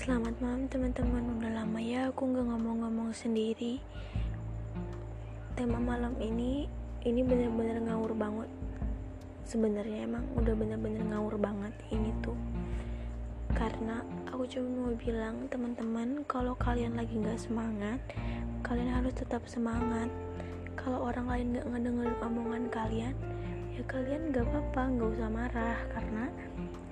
Selamat malam teman-teman. Udah lama ya aku gak ngomong-ngomong sendiri. Tema malam ini Ini bener-bener ngawur banget. Sebenarnya emang udah bener-bener ngawur banget Ini tuh. Karena aku cuma mau bilang Teman-teman kalau kalian lagi gak semangat Kalian harus tetap semangat. Kalau orang lain gak ngedengerin omongan kalian Ya kalian gak apa-apa Gak usah marah. Karena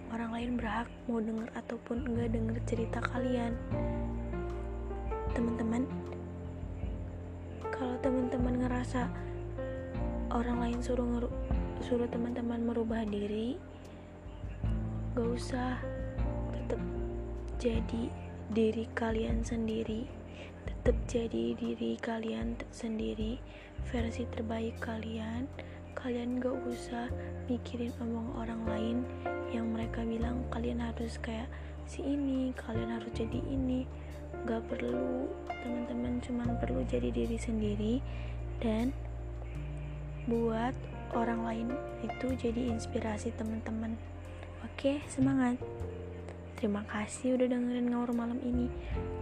orang lain berhak mau denger ataupun enggak denger cerita kalian. Teman-teman kalau teman-teman ngerasa orang lain suruh suruh teman-teman merubah diri gak usah. Tetap jadi diri kalian sendiri. Tetap jadi diri kalian sendiri. Versi terbaik kalian kalian gak usah mikirin omong orang lain yang mereka bilang kalian harus kayak si ini kalian harus jadi ini. Gak perlu. Teman-teman cuman perlu jadi diri sendiri dan buat orang lain itu jadi inspirasi teman-teman. Oke semangat. Terima kasih udah dengerin ngawur malam ini.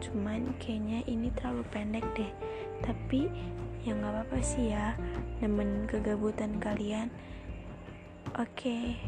Cuman kayaknya ini terlalu pendek deh. Tapi ya nggak apa-apa sih ya nemenin kegabutan kalian oke okay.